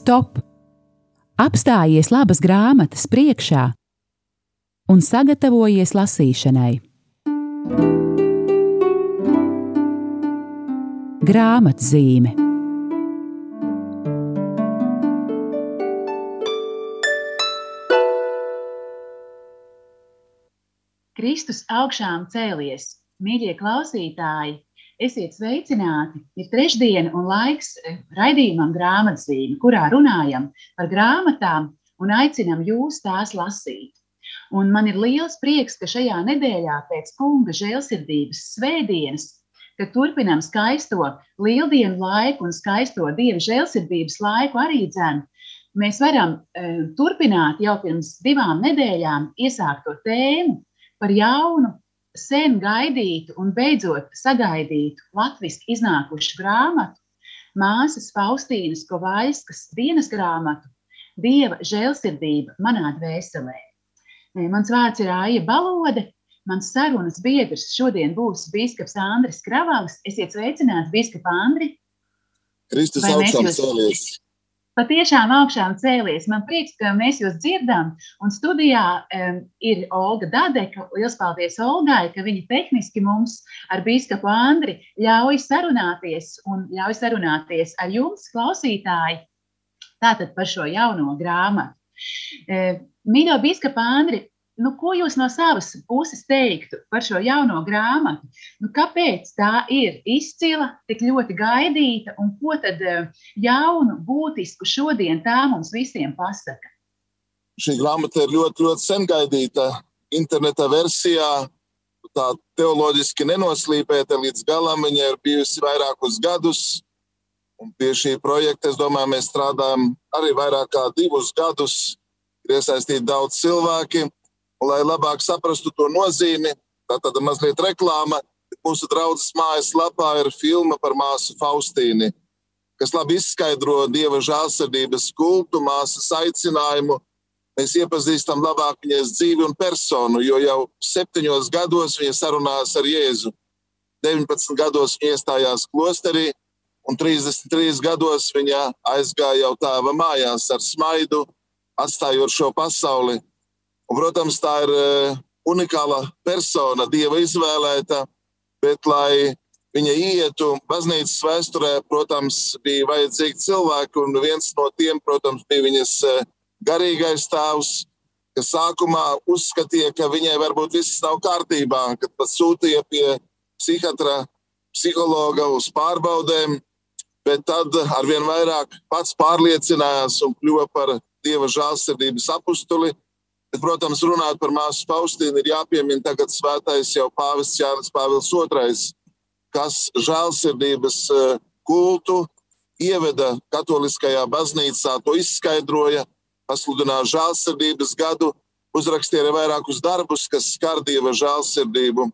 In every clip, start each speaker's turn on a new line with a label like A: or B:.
A: stop! Apstājies labas grāmatas priekšā un sagatavojies lasīšanai. Grāmatzīme
B: Kristus augšām cēlies, mīļie klausītāji, Esiet sveicināti! Ir trešdiena un laiks eh, raidījumam grāmatzīme, kurā runājam par grāmatām un aicinam jūs tās lasīt. Un man ir liels prieks, ka šajā nedēļā pēc kunga žēlsirdības svētdienas, kad turpinām skaisto lieldienu laiku un skaisto dieva žēlsirdības laiku arī dzēnu, mēs varam e, turpināt jau pirms divām nedēļām iesākto tēmu par jaunu sen gaidītu un beidzot sagaidītu latviešu iznākušu grāmatu, māsas Faustīnas Kovaļskas dienas grāmatu Dieva žēlsirdība manā dvēselē. Mans vārds ir Aija Balode. Mans sarunas biedrs šodien būs Bīskaps Andris Kravalis. Esiet sveicināts, Bīskap Andri!
C: Kristus augšām cēlies!
B: Patiešām augšām cēlies. Man prieks, ka mēs jūs dzirdam. Un studijā um, ir Olga Dadeka. Lielas paldies Olgai, ka viņa tehniski mums ar biskupu Andri ļauj sarunāties un ļauj sarunāties ar jums, klausītāji, tātad par šo jauno grāmatu. Uh, Mīļo biskupu Andri, nu, ko jūs no savas puses teiktu par šo jauno grāmatu? Nu, kāpēc tā ir izcila, tik ļoti gaidīta, un ko tad eh, jaunu, būtisku šodien tā mums visiem pasaka?
C: Šī grāmata ir ļoti, ļoti sen gaidīta. Interneta versijā tā teoloģiski nenoslīpēta līdz galam. Viņa ir bijusi vairākus gadus. Un pie šī projekta, es domāju, mēs strādājam arī vairāk kā divus gadus. Ir iesaistīti daudz cilvēki. Lai labāk saprastu to nozīmi, tā tad mazliet reklāma. Mūsu draudzes mājas lapā ir filma par māsu Faustīnu, kas labi izskaidro dieva žēlsirdības kultu, māsas aicinājumu. Mēs iepazīstam labāk viņas dzīvi un personu, jo jau septiņos gados viņa sarunājās ar Jēzu. 19 gados viņa iestājās klosterī, un 33 gados viņa aizgāja jau tēva mājās ar smaidu, atstājot šo pasauli Un, protams, tā ir e, unikāla persona, dieva izvēlēta, bet, lai viņa ietu baznīcas vēsturē, protams, bija vajadzīgi cilvēki, un viens no tiem, protams, bija viņas e, garīgais tēvs, kas sākumā uzskatīja, ka viņai varbūt viss nav kārtībā, kad pat sūtīja pie psihiatra, psihologa uz pārbaudēm, bet tad arvien vairāk pats pārliecinājās un kļuva par dieva žēlsirdības apustuli protams, runāt par māsu Faustīnu ir jāpiemina tagad svētais jau pāvests Jānis Pāvils II, kas žēlsirdības eh, kultu ieveda katoliskajā baznīcā, to izskaidroja, pasludināja žēlsirdības gadu, uzrakstīja arī vairākus darbus, kas skar dieva žēlsirdību.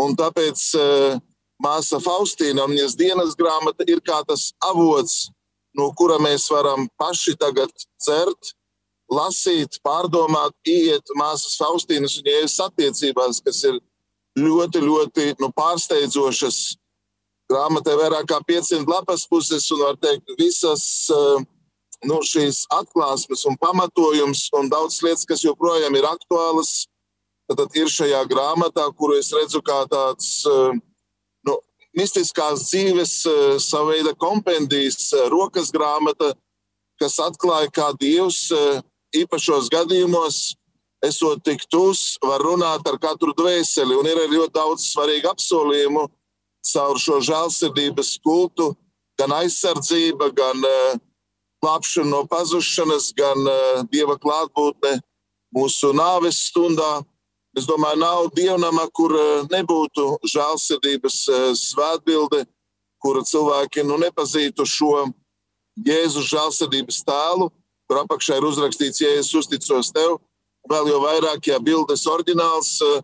C: Un tāpēc eh, māsa Faustīna un viņas dienas grāmata ir kā tas avots, no kura mēs varam paši tagad cert lasīt, pārdomāt, iet māsas Faustīnas un Jēzus attiecībās, kas ir ļoti, ļoti nu, pārsteidzošas. Grāmatā vairāk kā 500 lapas puses, un var teikt, visas eh, nu, šīs atklāsmes un pamatojums, un daudz lietas, kas joprojām ir aktuālas, tad ir šajā grāmatā, kuru es redzu kā tāds eh, nu, mistiskās dzīves, eh, sava veida kompendijas, rokas grāmata, kas atklāja, kā Dievs īpašos gadījumos, esot tik tūs, var runāt ar katru dvēseli. Un ir arī ļoti daudz svarīgu apsolījumu caur šo žēlsirdības kultu, gan aizsardzība, gan glābšana no pazušanas, gan uh, dieva klātbūtne mūsu nāves stundā. Es domāju, nav dievnama, kur uh, nebūtu žēlsirdības svētbilde, kura cilvēki nu, nepazītu šo Jēzus žēlsirdības tēlu kur apakšā ir uzrakstīts, ja es uzticos tev, vēl jau vairāk, ja bildes oriģināls eh,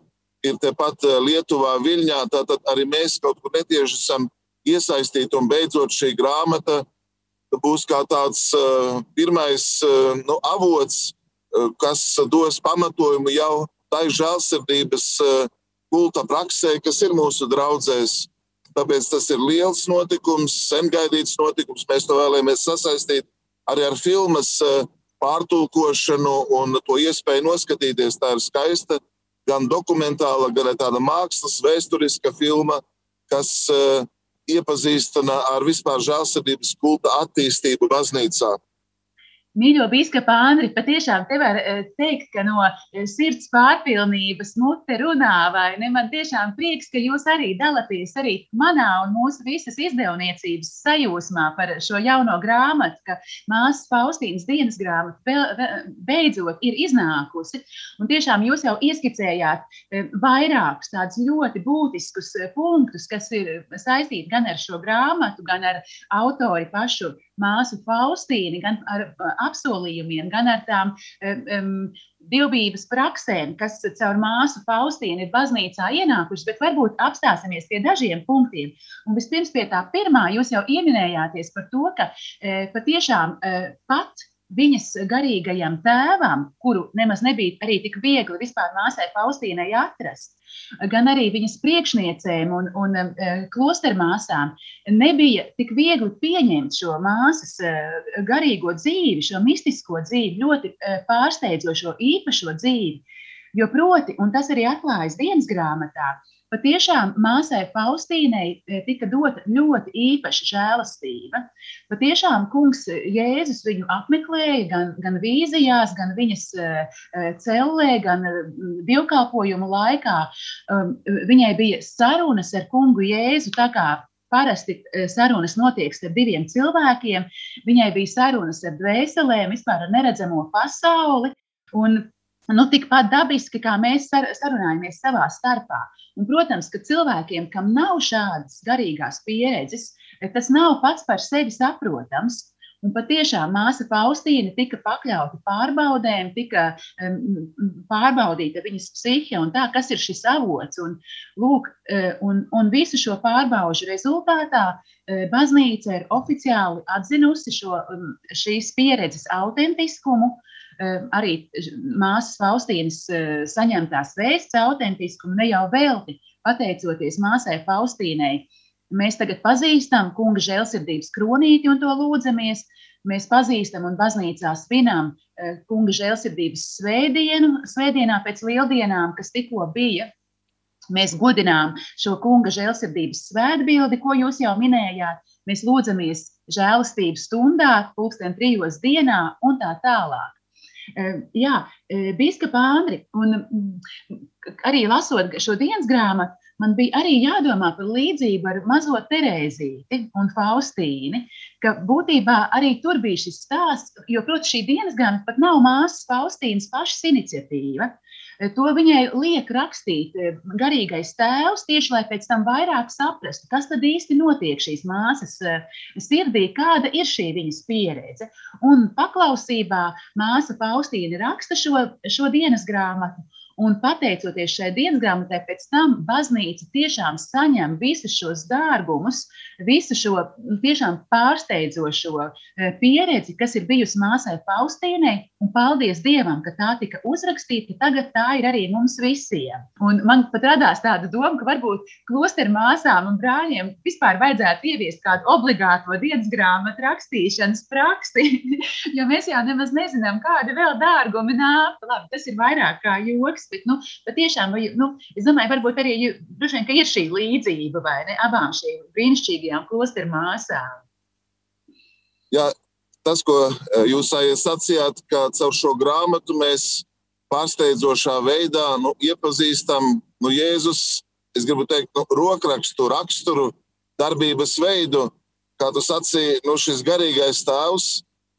C: ir tepat eh, Lietuvā, Viļņā, tad arī mēs kaut kur netieši esam iesaistīti un beidzot šī grāmata būs kā tāds uh, pirmais uh, nu, avots, uh, kas dos pamatojumu jau tai žēlsirdības kulta praksē, kas ir mūsu draudzēs. Tāpēc tas ir liels notikums, sen gaidīts notikums. Mēs to vēlamies sasaistīt arī ar filmas pārtulkošanu un to iespēju noskatīties. Tā ir skaista, gan dokumentāla, gan tāda mākslas, vēsturiska filma, kas iepazīstina ar vispār žēlsirdības kulta attīstību baznīcā.
B: Mīļo biskupa Andri, patiešām te var eh, teikt, ka no eh, sirds pārpilnības mute runā, vai ne? Man tiešām prieks, ka jūs arī dalāties arī manā un mūsu visas izdevniecības sajūsmā par šo jauno grāmatu, ka māsas Faustīnas dienas grāmata beidzot ir iznākusi. Un tiešām jūs jau ieskicējāt eh, vairākus tādus ļoti būtiskus punktus, kas ir saistīti gan ar šo grāmatu, gan ar autori pašu māsu Faustīnu, gan ar apsolījumiem, gan ar tām um, dievbijības praksēm, kas caur māsu Faustīnu ir baznīcā ienākušas, bet varbūt apstāsimies pie dažiem punktiem. Un vispirms pie tā pirmā, jūs jau ieminējāties par to, ka e, patiešām e, pat viņas garīgajam tēvam, kuru nemaz nebija arī tik viegli vispār māsai Faustīnai atrast, gan arī viņas priekšniecēm un, un e, klostermāsām, nebija tik viegli pieņemt šo māsas e, garīgo dzīvi, šo mistisko dzīvi, ļoti e, pārsteidzošo, īpašo dzīvi. Jo proti, un tas arī atklājas dienas grāmatā, Patiešām māsai Faustīnai e, tika dota ļoti īpaša žēlastība. Patiešām kungs Jēzus viņu apmeklēja gan, gan vīzijās, gan viņas e, e, cellē, gan dievkalpojumu laikā. Um, viņai bija sarunas ar kungu Jēzu tā kā Parasti sarunas notiek ar diviem cilvēkiem. Viņai bija sarunas ar dvēselēm, vispār ar neredzamo pasauli. Un nu, tikpat dabiski, kā mēs sarunājamies savā starpā. Un, protams, ka cilvēkiem, kam nav šādas garīgās pieredzes, tas nav pats par sevi saprotams. Un patiešām māsa Faustīna tika pakļauta pārbaudēm, tika um, pārbaudīta viņas psihe un tā, kas ir šis avots. Un, lūk, un, un visu šo pārbaužu rezultātā baznīca ir oficiāli atzinusi šo, šīs pieredzes autentiskumu arī māsas Faustīnas eh, saņemtās vēsts autentiskumu ne jau velti, pateicoties māsai Faustīnai. Mēs tagad pazīstam kunga žēlsirdības kronīti un to lūdzamies. Mēs pazīstam un baznīcā svinām eh, kunga žēlsirdības svētdienu, svētdienā pēc lieldienām, kas tikko bija. Mēs godinām šo kunga žēlsirdības svētbildi, ko jūs jau minējāt. Mēs lūdzamies žēlastības stundā, pulksten trijos dienā un tā tālāk. Jā, Bīskapa Andri, un mm, arī lasot šo dienas grāmatu, man bija arī jādomā par līdzību ar mazo Terēzīti un Faustīni, ka būtībā arī tur bija šis stāsts, jo, protams, šī dienas grāmata pat nav māsas Faustīnas pašas iniciatīva. To viņai liek rakstīt eh, garīgais tēvs, tieši lai pēc tam vairāk saprastu, kas tad īsti notiek šīs māsas eh, sirdī, kāda ir šī viņas pieredze. Un paklausībā māsa Faustīna raksta šo, šo dienas grāmatu. Un pateicoties šai dienas grāmatai, pēc tam baznīca tiešām saņem visus šos dārgumus, visu šo tiešām pārsteidzošo e, pieredzi, kas ir bijusi māsai Faustīnai. Un paldies Dievam, ka tā tika uzrakstīta, tagad tā ir arī mums visiem. Un man pat radās tāda doma, ka varbūt klosteru māsām un brāļiem vispār vajadzētu ieviest kādu obligāto dienas grāmatu rakstīšanas praksi, jo mēs jau nemaz nezinām, kādi vēl dārgumi nāk. Labi, tas ir vairāk kā joks bet nu, patiešām, nu, es domāju, varbūt arī vien, ir šī līdzība vai ne abām šīm brīnišķīgajām klosteru māsām.
C: Jā, tas, ko eh, jūs sacījāt, ka caur šo grāmatu mēs pārsteidzošā veidā nu, iepazīstam nu, Jēzus, es gribu teikt, nu, rokrakstu, raksturu, darbības veidu. Kā tu sacīji, nu, šis garīgais tēvs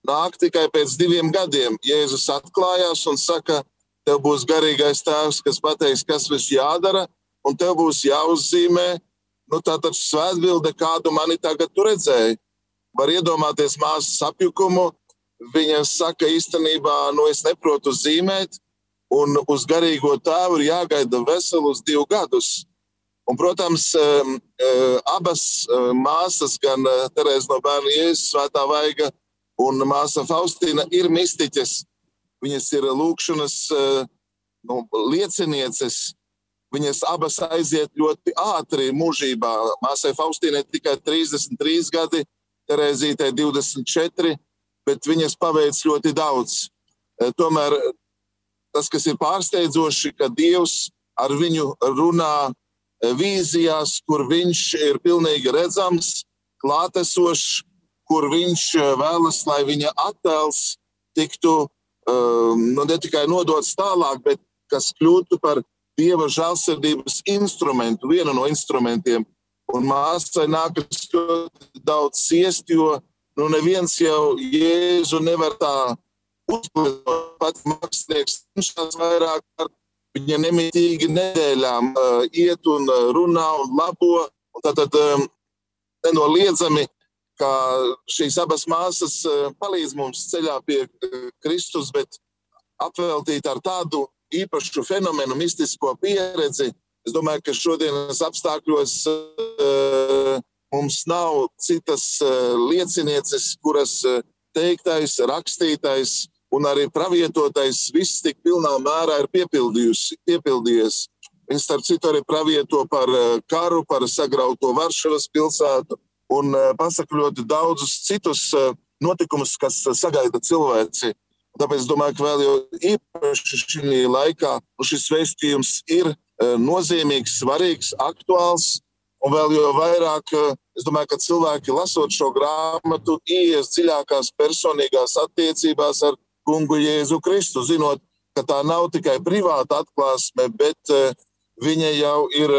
C: nāk tikai pēc diviem gadiem. Jēzus atklājās un saka, tev būs garīgais tēvs, kas pateiks, kas viss jādara, un tev būs jāuzzīmē nu, tā svētbilde, kādu mani tagad redzēji. Var iedomāties māsas apjukumu. Viņa saka, īstenībā, nu es neprotu zīmēt, un uz garīgo tēvu ir jāgaida veselus divus gadus. Un, protams, abas māsas, gan Terēza no bērna Jēzus, Svētā Vaiga un māsa Faustīna, ir mistiķes. Viņas ir lūkšanas eh, nu, liecinieces. Viņas abas aiziet ļoti ātri mūžībā. Māsai Faustīnai tikai 33 gadi, Terēzītei 24. bet viņas paveic ļoti daudz. Tomēr tas, kas ir pārsteidzoši, ka Dievs ar viņu runā vīzijās, kur viņš ir pilnīgi redzams, klātesošs, kur viņš vēlas, lai viņa attēls tiktu nu, ne tikai nodots tālāk, bet kas kļūtu par Dieva žēlsirdības instrumentu, vienu no instrumentiem. Un māsai nākas ļoti daudz ciest, jo nu, neviens jau Jēzu nevar tā uzplēst. Pats mākslinieks cenšas vairāk kārt Viņa nemitīgi nedēļām uh, iet un uh, runā un labo. Un tad, tad um, nenoliedzami, ka šīs abas māsas uh, palīdz mums ceļā pie uh, Kristus, bet apveltīt ar tādu īpašu fenomenu, mistisko pieredzi. Es domāju, ka šodienas apstākļos uh, mums nav citas liecinieces, kuras teiktais, rakstītais, un arī pravietotais viss tik pilnā mērā ir piepildījies. Viņš starp citu arī pravieto par karu, par sagrauto Varšavas pilsētu un eh, pasaka ļoti daudzus citus eh, notikumus, kas sagaida cilvēci. Tāpēc es domāju, ka vēl jau īpaši šī laikā šis vēstījums ir nozīmīgs, svarīgs, aktuāls. Un vēl jau vairāk, es domāju, ka cilvēki lasot šo grāmatu, ies dziļākās personīgās attiecībās ar kungu Jēzu Kristu, zinot, ka tā nav tikai privāta atklāsme, bet viņa jau ir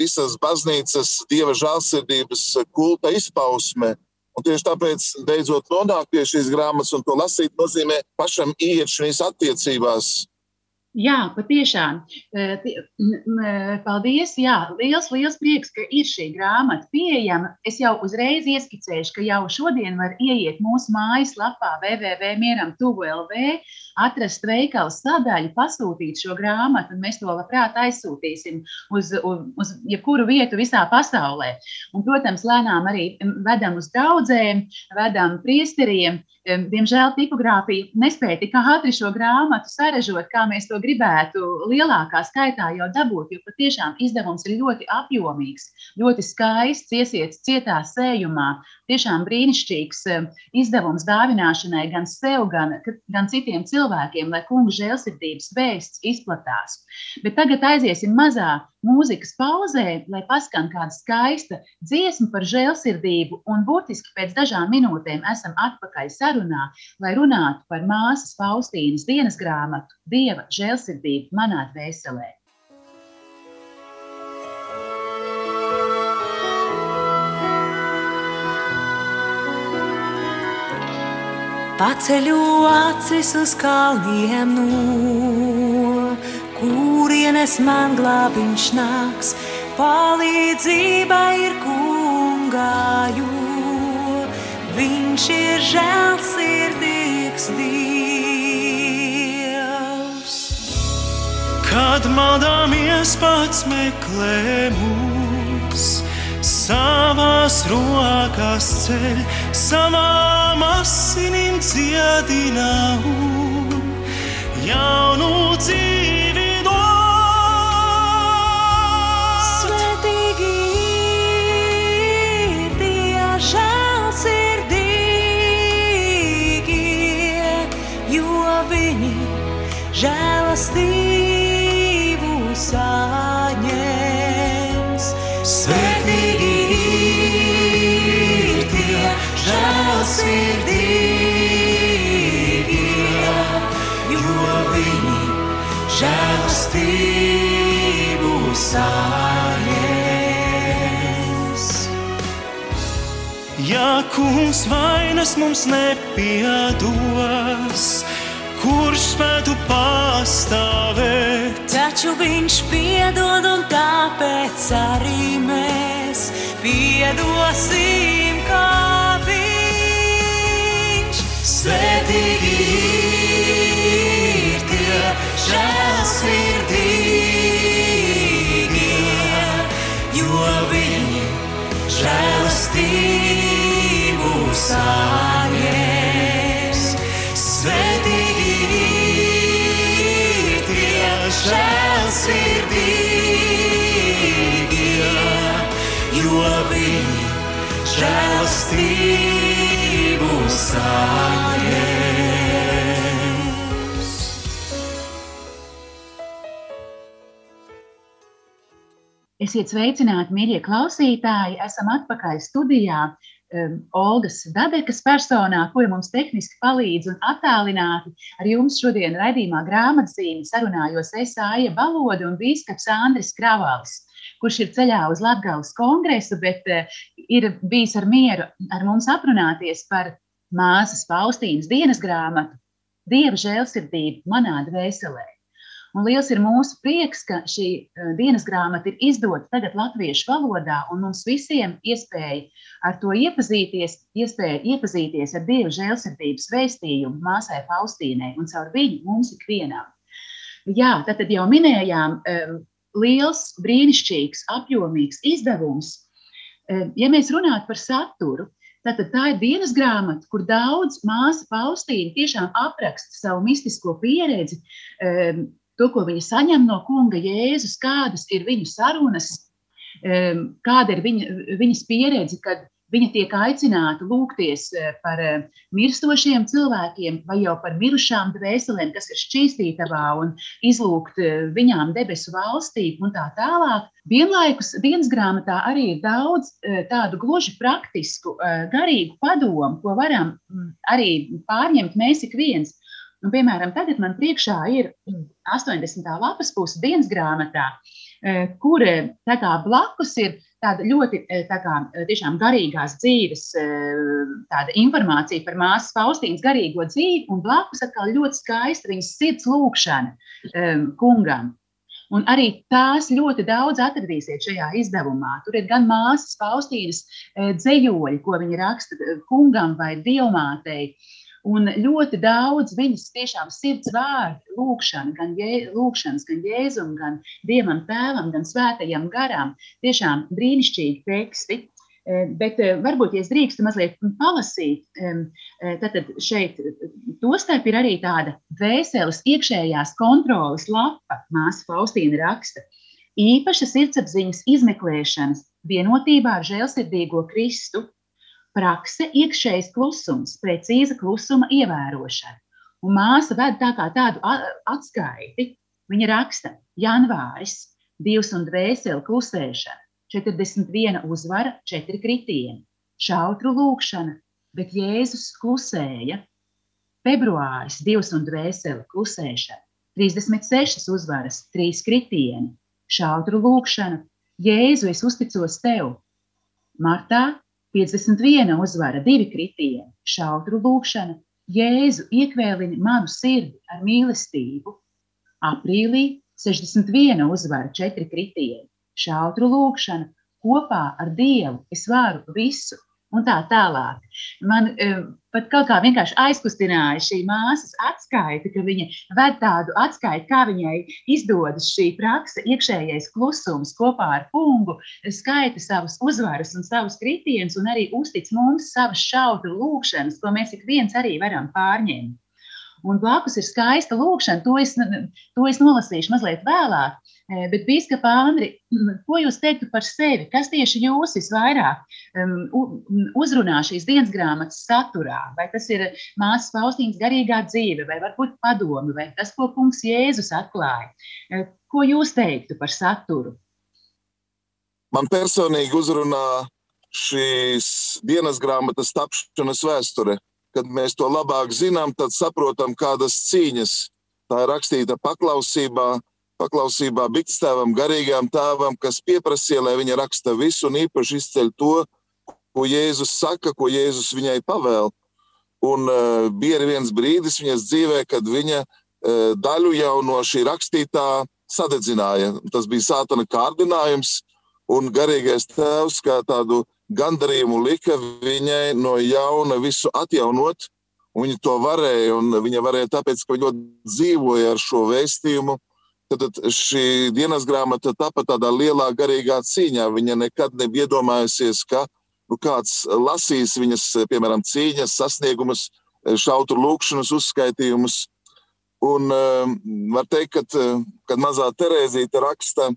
C: visas baznīcas dieva žēlsirdības kulta izpausme. Un tieši tāpēc, beidzot, nonākt pie šīs grāmatas un to lasīt, nozīmē pašam iet šīs attiecībās
B: Jā, patiešām. Paldies. Jā, liels, liels prieks, ka ir šī grāmata pieejama. Es jau uzreiz ieskicēšu, ka jau šodien var ieiet mūsu mājaslapā www.mieram.lv, atrast veikala sadaļu, pasūtīt šo grāmatu, un mēs to labprāt aizsūtīsim uz, uz, uz jebkuru vietu visā pasaulē. Un, protams, lēnām arī vedam uz draudzēm, vedam priesteriem. Diemžēl tipogrāfija nespēja tik ātri šo grāmatu sarežot, kā mēs to gribētu lielākā skaitā jau dabūt, jo patiešām izdevums ir ļoti apjomīgs, ļoti skaists, iesiets cietā sējumā. Tiešām brīnišķīgs eh, izdevums dāvināšanai gan sev, gan, gan citiem cilvēkiem, lai kungu žēlsirdības vēsts izplatās. Bet tagad aiziesim mazā mūzikas pauzē, lai paskan kāda skaista dziesma par žēlsirdību, un burtiski pēc dažām minūtēm esam atpakaļ sarunā, lai runātu par māsas Faustīnas dienas grāmatu Dieva žēlsirdību manā dvēselē.
D: Paceļu acis uz kalniem no kurienes man glābiņš nāks, palīdzība ir kungā, jo viņš ir žēlsirdīgs Dievs.
E: Kad maldāmies pats meklē mūs, savās rokās ceļ, savām asinīm dziedinām jaunu dzīvi.
D: Žēlastību saņems.
E: Ja kungs vainas mums nepiedos, kurš spētu pastāvēt.
D: Taču viņš piedod, un tāpēc arī mēs piedosim, kā viņš.
E: Svētīgi žēlsirdīgie, jo viņi žēlastību saņems. Svētīgi žēlsirdīgie, jo viņi žēlastību saņem.
B: Esiet sveicināti, mīļie klausītāji! Esam atpakaļ studijā. Um, Olgas Dabekas personā, kura mums tehniski palīdz un attālināti ar jums šodien raidījumā grāmatzīmi sarunājos es Aija Baloda un bīskaps Andris Kravals, kurš ir ceļā uz Latgales kongresu, bet uh, ir bijis ar mieru ar mums aprunāties par māsas Faustīnas dienas grāmatu Dieva žēlsirdība manā dvēselē. Un liels ir mūsu prieks, ka šī uh, dienas grāmata ir izdota tagad latviešu valodā, un mums visiem iespēja ar to iepazīties, iespēja iepazīties ar Dieva žēlsirdības vēstījumu māsai Faustīnai un caur viņu mums ikvienam. Jā, tad, jau minējām, um, liels, brīnišķīgs, apjomīgs izdevums. Um, ja mēs runājam par saturu, Tātad tā ir dienas grāmata, kur daudz māsa Faustīna tiešām apraksta savu mistisko pieredzi, to, ko viņi saņem no kunga Jēzus, kādas ir viņu sarunas, kāda ir viņa, viņas pieredze, kad viņa tiek aicināta lūgties eh, par eh, mirstošiem cilvēkiem vai jau par mirušām dvēselēm, kas ir šķīstītavā un izlūgt eh, viņām debesu valstību un tā tālāk. Vienlaikus dienas grāmatā arī ir daudz tādu gluži praktisku, garīgu padomu, ko varam mm, arī pārņemt mēs ik viens. Un, piemēram, tagad man priekšā ir 80. lapas puse dienas grāmatā, eh, kur eh, blakus ir tāda ļoti eh, tā kā, garīgās dzīves informācija par māsas Faustīnas garīgo dzīvi, un blakus atkal ļoti skaista viņas sirds lūkšana kungam. Un arī tās ļoti daudz atradīsiet šajā izdevumā. Tur ir gan māsas Faustīnas dzējoļi, ko viņa raksta kungam vai dievmātei, Un ļoti daudz viņas tiešām sirds vārdu, lūkšana, gan, jē, lūkšanas, gan jēzum, gan dievam, tēvam, gan svētajam garam. Tiešām brīnišķīgi teksti. E, bet e, varbūt, ja es drīkstu mazliet palasīt, e, tad šeit tostarp ir arī tāda vēseles iekšējās kontrolas lapa, māsa Faustīna raksta. Īpaša sirdsapziņas izmeklēšanas vienotībā ar žēlsirdīgo Kristu, prakse, iekšējs klusums, precīza klusuma ievērošana. Un māsa ved tā kā tādu atskaiti. Viņa raksta, janvāris, divs un dvēseli klusēšana, 41 uzvara, 4 kritieni, šautru lūkšana, bet Jēzus klusēja. Februāris, divs un dvēseli klusēšana, 36 uzvaras, 3 kritieni, šautru lūkšana, Jēzu es uzticos tev. Martā 51 uzvara, divi kritieni, šautru lūkšana, Jēzu iekvēlini manu sirdi ar mīlestību. Aprīlī 61 uzvara, četri kritieni, šautru lūkšana, kopā ar Dievu es varu visu un tā tālāk. Man uh, pat kaut kā vienkārši aizkustināja šī māsas atskaita, ka viņa ved tādu atskaiti, kā viņai izdodas šī praksa, iekšējais klusums kopā ar kungu, skaita savus uzvarus un savus kritienus un arī uztic mums savas šautu lūkšanas, ko mēs ik viens arī varam pārņemt. Un blakus ir skaista lūkšana, to es, to es nolasīšu mazliet vēlāk. E, bet, Bīskapa Andri, ko jūs teiktu par sevi? Kas tieši jūs visvairāk uzrunā šīs dienas grāmatas saturā? Vai tas ir māsas Faustīnas garīgā dzīve, vai varbūt padomi, vai tas, ko kungs Jēzus atklāja? E, ko jūs teiktu par saturu?
C: Man personīgi uzrunā šīs dienas grāmatas tapšanas vēsture kad mēs to labāk zinām, tad saprotam, kādas cīņas tā ir rakstīta paklausībā, paklausībā Bigstēvam, garīgām tēvam, kas pieprasīja, lai viņa raksta visu un īpaši izceļ to, ko Jēzus saka, ko Jēzus viņai pavēl. Un uh, bija arī viens brīdis viņas dzīvē, kad viņa uh, daļu jau no šī rakstītā sadedzināja. Tas bija sātana kārdinājums, un garīgais tēvs kā tādu gandarījumu lika viņai no jauna visu atjaunot. Viņa to varēja, un viņa varēja tāpēc, ka viņa ļoti dzīvoja ar šo vēstījumu. Tad šī dienas grāmata tapa tādā lielā garīgā cīņā. Viņa nekad nebija iedomājusies, ka nu, kāds lasīs viņas, piemēram, cīņas, sasniegumus, šautu lūkšanas uzskaitījumus. Un uh, var teikt, ka, kad mazā Terēzīte raksta, Eh,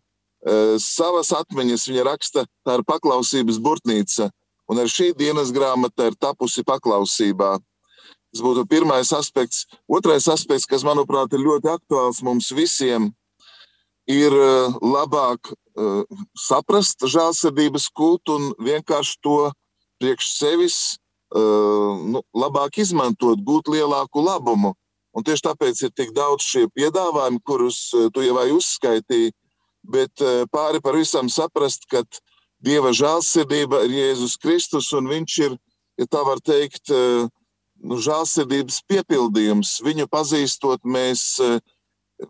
C: savas atmiņas viņa raksta, tā ir paklausības burtnīca. Un ar šī dienas grāmata ir tapusi paklausībā. Tas būtu pirmais aspekts. Otrais aspekts, kas, manuprāt, ir ļoti aktuāls mums visiem, ir uh, labāk uh, saprast žēlsirdības kultu un vienkārši to priekš sevis nu, labāk izmantot, gūt lielāku labumu. Un tieši tāpēc ir tik daudz šie piedāvājumi, kurus tu jau uzskaitīji, bet pāri par visam saprast, ka Dieva žēlsirdība ir Jēzus Kristus, un Viņš ir, ja tā var teikt, nu, žēlsirdības piepildījums. Viņu pazīstot, mēs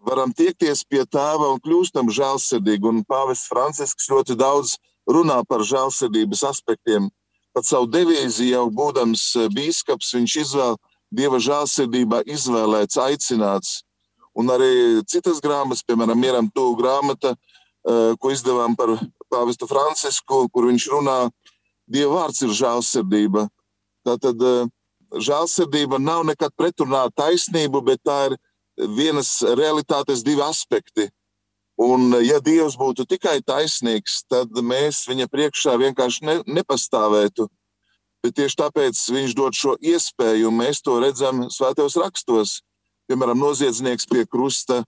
C: varam tiekties pie tēva un kļūstam žēlsirdīgi. Un Pāvests Francisks ļoti daudz runā par žēlsirdības aspektiem. Pat savu devīzi jau būdams bīskaps, viņš izvēl Dieva žēlsirdībā izvēlēts, aicināts. Un arī citas grāmatas, piemēram, Mieram Tū grāmata, ko izdevām par Pāvestu Francisku, kur viņš runā, Dieva vārds ir žēlsirdība. Tātad žēlsirdība nav nekad pretrunā taisnību, bet tā ir vienas realitātes divi aspekti. Un, ja Dievs būtu tikai taisnīgs, tad mēs viņa priekšā vienkārši ne, nepastāvētu. Bet tieši tāpēc viņš dod šo iespēju, un mēs to redzam svētajos rakstos. Piemēram, noziedznieks pie krusta,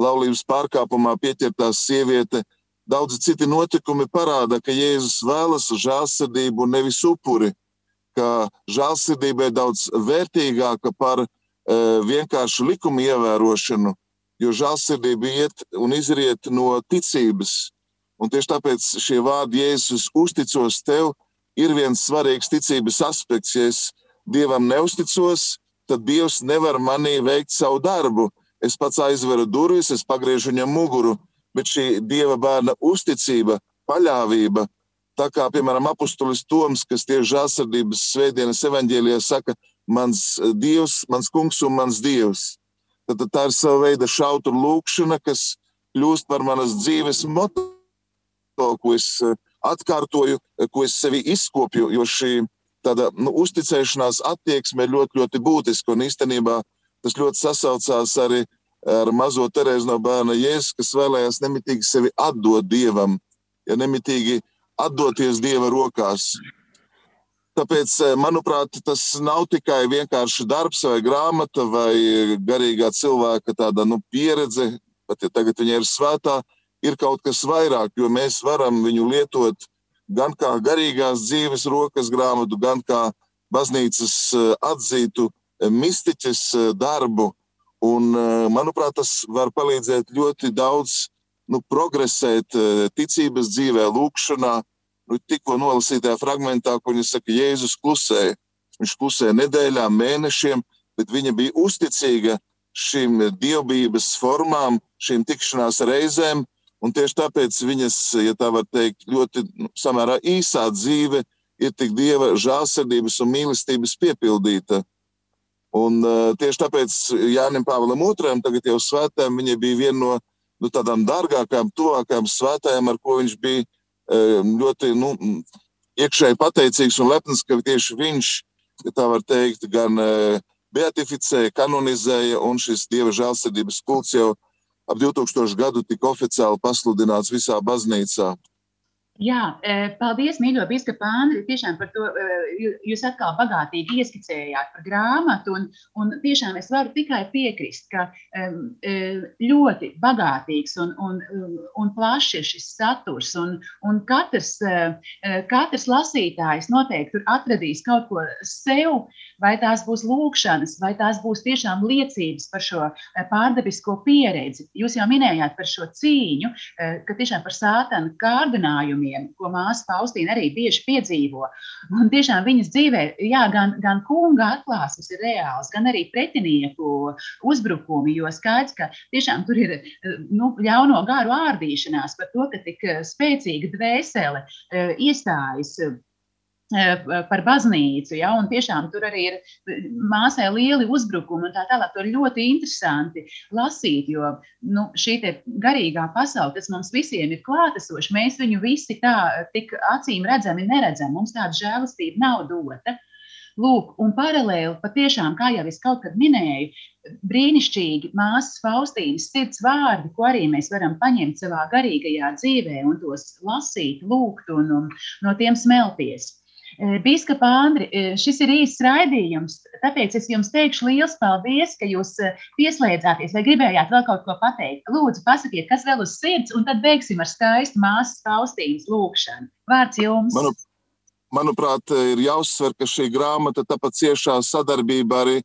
C: laulības pārkāpumā pieķertā sieviete. Daudzi citi notikumi parāda, ka Jēzus vēlas žēlsirdību, nevis upuri, ka žēlsirdība ir daudz vērtīgāka par vienkāršu likumu ievērošanu, jo žēlsirdība iet un izriet no ticības. Un tieši tāpēc šie vārdi, Jēzus, uzticos tev, ir viens svarīgs ticības aspekts. Ja es Dievam neusticos, tad Dievs nevar manī veikt savu darbu. Es pats aizveru durvis, es pagriežu viņam muguru, bet šī Dieva bērna uzticība, paļāvība, tā kā, piemēram, apustulis Toms, kas tieši žēlsirdības svētdienas evaņģēlijā saka, mans eh, dievs, mans kungs un mans dievs. Tad tā ir sava veida šautu lūkšana, kas kļūst par manas dzīves moto, ko es eh, atkārtoju, eh, ko es sevi izkopju, jo šī tāda nu, uzticēšanās attieksme ir ļoti, ļoti būtiska. Un īstenībā tas ļoti sasaucās arī ar mazo Terēzu no bērna Jēzus, kas vēlējās nemitīgi sevi atdot Dievam, ja nemitīgi atdoties Dieva rokās. Tāpēc, eh, manuprāt, tas nav tikai vienkārši darbs vai grāmata vai garīgā cilvēka tāda, nu, pieredze, pat ja tagad viņa ir svētā, ir kaut kas vairāk, jo mēs varam viņu lietot gan kā garīgās dzīves rokas grāmatu, gan kā baznīcas eh, atzītu eh, mistiķes darbu. Un, manuprāt, tas var palīdzēt ļoti daudz nu, progresēt ticības dzīvē, lūkšanā, nu, tikko nolasītajā fragmentā, kur viņš saka, Jēzus klusēja. Viņš klusēja nedēļām, mēnešiem, bet viņa bija uzticīga šīm dievbijības formām, šīm tikšanās reizēm, un tieši tāpēc viņas, ja tā var teikt, ļoti nu, samērā īsā dzīve ir tik dieva žālsirdības un mīlestības piepildīta. Un uh, tieši tāpēc Jānim Pāvēlam II, tagad jau svētēm, viņa bija viena no nu, tādām dārgākām, tuvākām svētēm, ar ko viņš bija ļoti nu, iekšēji pateicīgs un lepns, ka tieši viņš, tā var teikt, gan beatificēja, kanonizēja, un šis dieva žēlsirdības kults jau ap 2000 gadu tika oficiāli pasludināts visā baznīcā.
B: Jā, e, paldies, mīļo biskupa Andri. Tiešām par to e, jūs atkal bagātīgi ieskicējāt par grāmatu. Un, un tiešām es varu tikai piekrist, ka e, ļoti bagātīgs un, un, un plašs ir šis saturs. Un, un katrs, katrs lasītājs noteikti tur atradīs kaut ko sev, vai tās būs lūkšanas, vai tās būs tiešām liecības par šo pārdabisko pieredzi. Jūs jau minējāt par šo cīņu, ka tiešām par sātanu kārdinājumu notikumiem, ko māsa Faustīna arī bieži piedzīvo. Un tiešām viņas dzīvē, jā, gan, gan kunga atklāsmes ir reāls, gan arī pretinieku uzbrukumi, jo skaidrs, ka tiešām tur ir nu, ļauno garu ārdīšanās par to, ka tik spēcīga dvēsele eh, iestājas par baznīcu. Ja, un tiešām tur arī ir māsai lieli uzbrukumi un tā tālāk. Tur ļoti interesanti lasīt, jo nu, šī garīgā pasaule, kas mums visiem ir klātesoša, mēs viņu visi tā tik acīm redzami neredzam. Mums tāda žēlastība nav dota. Lūk, un paralēli patiešām, kā jau es kaut kad minēju, brīnišķīgi māsas Faustīnas sirds vārdi, ko arī mēs varam paņemt savā garīgajā dzīvē un tos lasīt, lūgt un, un no tiem smelties. Bīskapa Andri, šis ir īsts raidījums, tāpēc es jums teikšu liels paldies, ka jūs pieslēdzāties vai gribējāt vēl kaut ko pateikt. Lūdzu, pasakiet, kas vēl uz sirds, un tad beigsim ar skaistu māsas Faustīnas lūkšanu. Vārds jums!
C: Manu, manuprāt, ir jāuzsver, ka šī grāmata tāpat ciešā sadarbība arī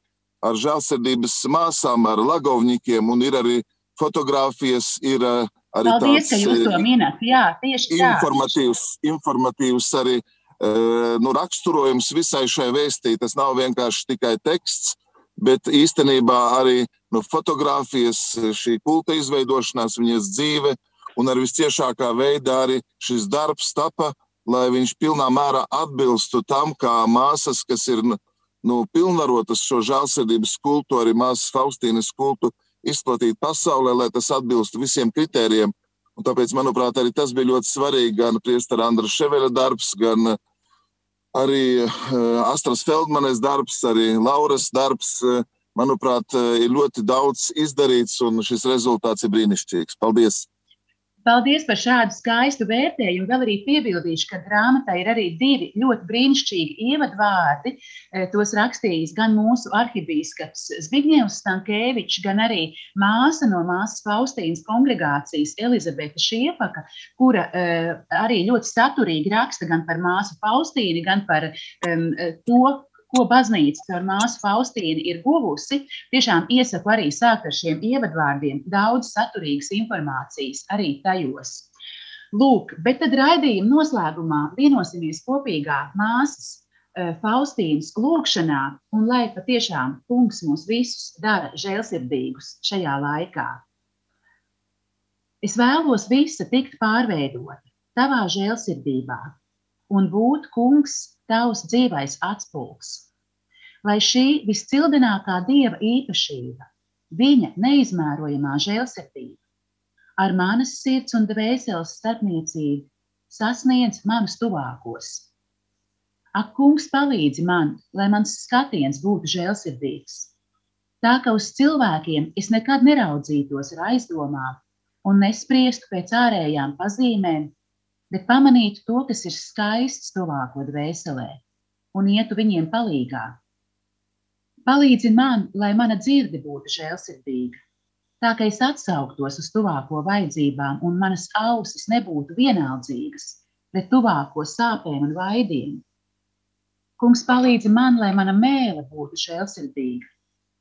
C: ar žēlsirdības māsām, ar lagovņikiem, un ir arī fotografijas, ir arī
B: Paldies, tāds, ka jūs to minat. Jā, tieši tā.
C: Informatīvs, informatīvs arī nu, raksturojums visai šai vēstī. Tas nav vienkārši tikai teksts, bet īstenībā arī nu, fotografijas, šī kulta izveidošanās, viņas dzīve un ar visciešākā veidā arī šis darbs tapa, lai viņš pilnā mērā atbilstu tam, kā māsas, kas ir nu, pilnvarotas šo žēlsirdības kultu, arī māsas Faustīnas kultu izplatīt pasaulē, lai tas atbilstu visiem kritērijiem, Un tāpēc, manuprāt, arī tas bija ļoti svarīgi. Gan Priestera Andra Ševeļa darbs, gan eh, arī eh, Astras Feldmanes darbs, arī Lauras darbs. Eh, manuprāt, ir ļoti daudz izdarīts, un šis rezultāts ir brīnišķīgs. Paldies!
B: Paldies par šādu skaistu vērtējumu. Vēl arī piebildīšu, ka grāmatā ir arī divi ļoti brīnišķīgi ievadvārdi. E, tos rakstījis gan mūsu arhibīskaps Zbigņevs Stankēvičs, gan arī māsa no māsas Faustīnas kongregācijas Elizabete Šiefaka, kura e, arī ļoti saturīgi raksta gan par māsu Faustīnu, gan par um, to, ko baznīca ar māsu Faustīnu ir guvusi, tiešām iesaku arī sākt ar šiem ievadvārdiem, daudz saturīgas informācijas arī tajos. Lūk, bet tad raidījuma noslēgumā vienosimies kopīgā māsas e, Faustīnas lūkšanā, un lai patiešām kungs mūs visus dara žēlsirdīgus šajā laikā. Es vēlos visa tikt pārveidota tavā žēlsirdībā un būt kungs tavs dzīvais atspūgs. Lai šī viscildinākā dieva īpašība, viņa neizmērojamā žēlsirdība, ar manas sirds un dvēseles starpniecību sasniedz manus tuvākos. Ak, kungs, palīdzi man, lai mans skatiens būtu žēlsirdīgs. Tā ka uz cilvēkiem es nekad neraudzītos ar aizdomām un nespriestu pēc ārējām pazīmēm, bet pamanītu to, kas ir skaists tuvāko dvēselē, un ietu viņiem palīgā. Palīdzi man, lai mana dzirde būtu žēlsirdīga, tā ka es atsauktos uz tuvāko vajadzībām, un manas ausis nebūtu vienaldzīgas pret tuvāko sāpēm un vaidiem. Kungs palīdzi man, lai mana mēle būtu žēlsirdīga,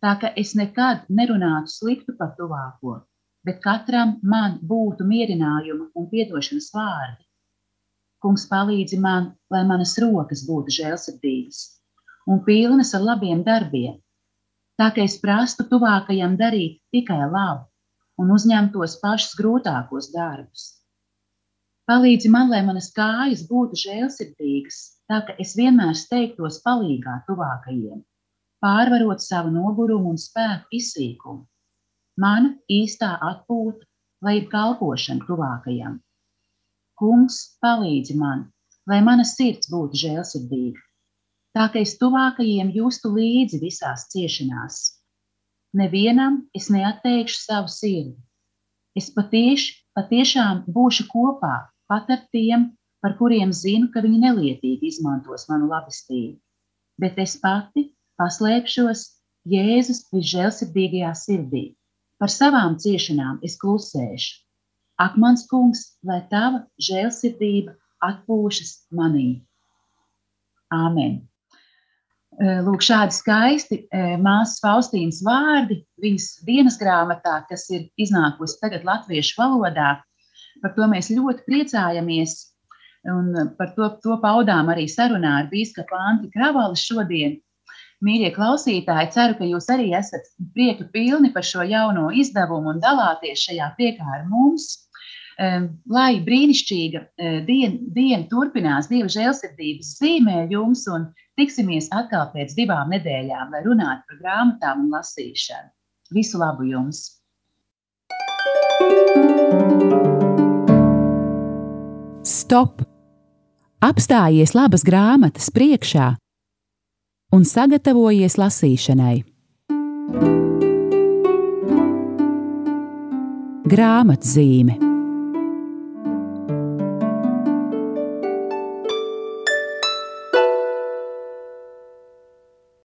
B: tā ka es nekad nerunātu sliktu par tuvāko, bet katram man būtu mierinājuma un piedošanas vārdi. Kungs palīdzi man, lai manas rokas būtu žēlsirdīgas un pilnas ar labiem darbiem, tā ka es prastu tuvākajam darīt tikai labu un uzņemtos pašus grūtākos darbus. Palīdzi man, lai manas kājas būtu žēlsirdīgas, tā ka es vienmēr steigtos palīgā tuvākajiem, pārvarot savu nogurumu un spēku izsīkumu. Mana īstā atpūta, lai ir kalpošana tuvākajam. Kungs, palīdzi man, lai mana sirds būtu žēlsirdīga, tā ka es tuvākajiem justu līdzi visās ciešanās. Nevienam es neatteikšu savu sirdi. Es patieši, patiešām būšu kopā pat ar tiem, par kuriem zinu, ka viņi nelietīgi izmantos manu labestību. Bet es pati paslēpšos Jēzus visžēlsirdīgajā sirdī. Par savām ciešanām es klusēšu Ak, mans kungs, lai tava žēlsirdība atpūšas manī. Āmen! Lūk, šādi skaisti māsas Faustīnas vārdi viņas dienas grāmatā, kas ir iznākusi tagad latviešu valodā. Par to mēs ļoti priecājamies, un par to, to paudām arī sarunā ar bīskapu Anti Kravali šodien. Mīļie klausītāji, ceru, ka jūs arī esat prieku pilni par šo jauno izdevumu un dalāties šajā priekā ar mums. Lai brīnišķīga diena, diena turpinās Dieva žēlsirdības zīmē jums un tiksimies atkal pēc divām nedēļām, lai runātu par grāmatām un lasīšanu. Visu labu jums!
A: Stop! Apstājies labas grāmatas priekšā un sagatavojies lasīšanai. Grāmatzīme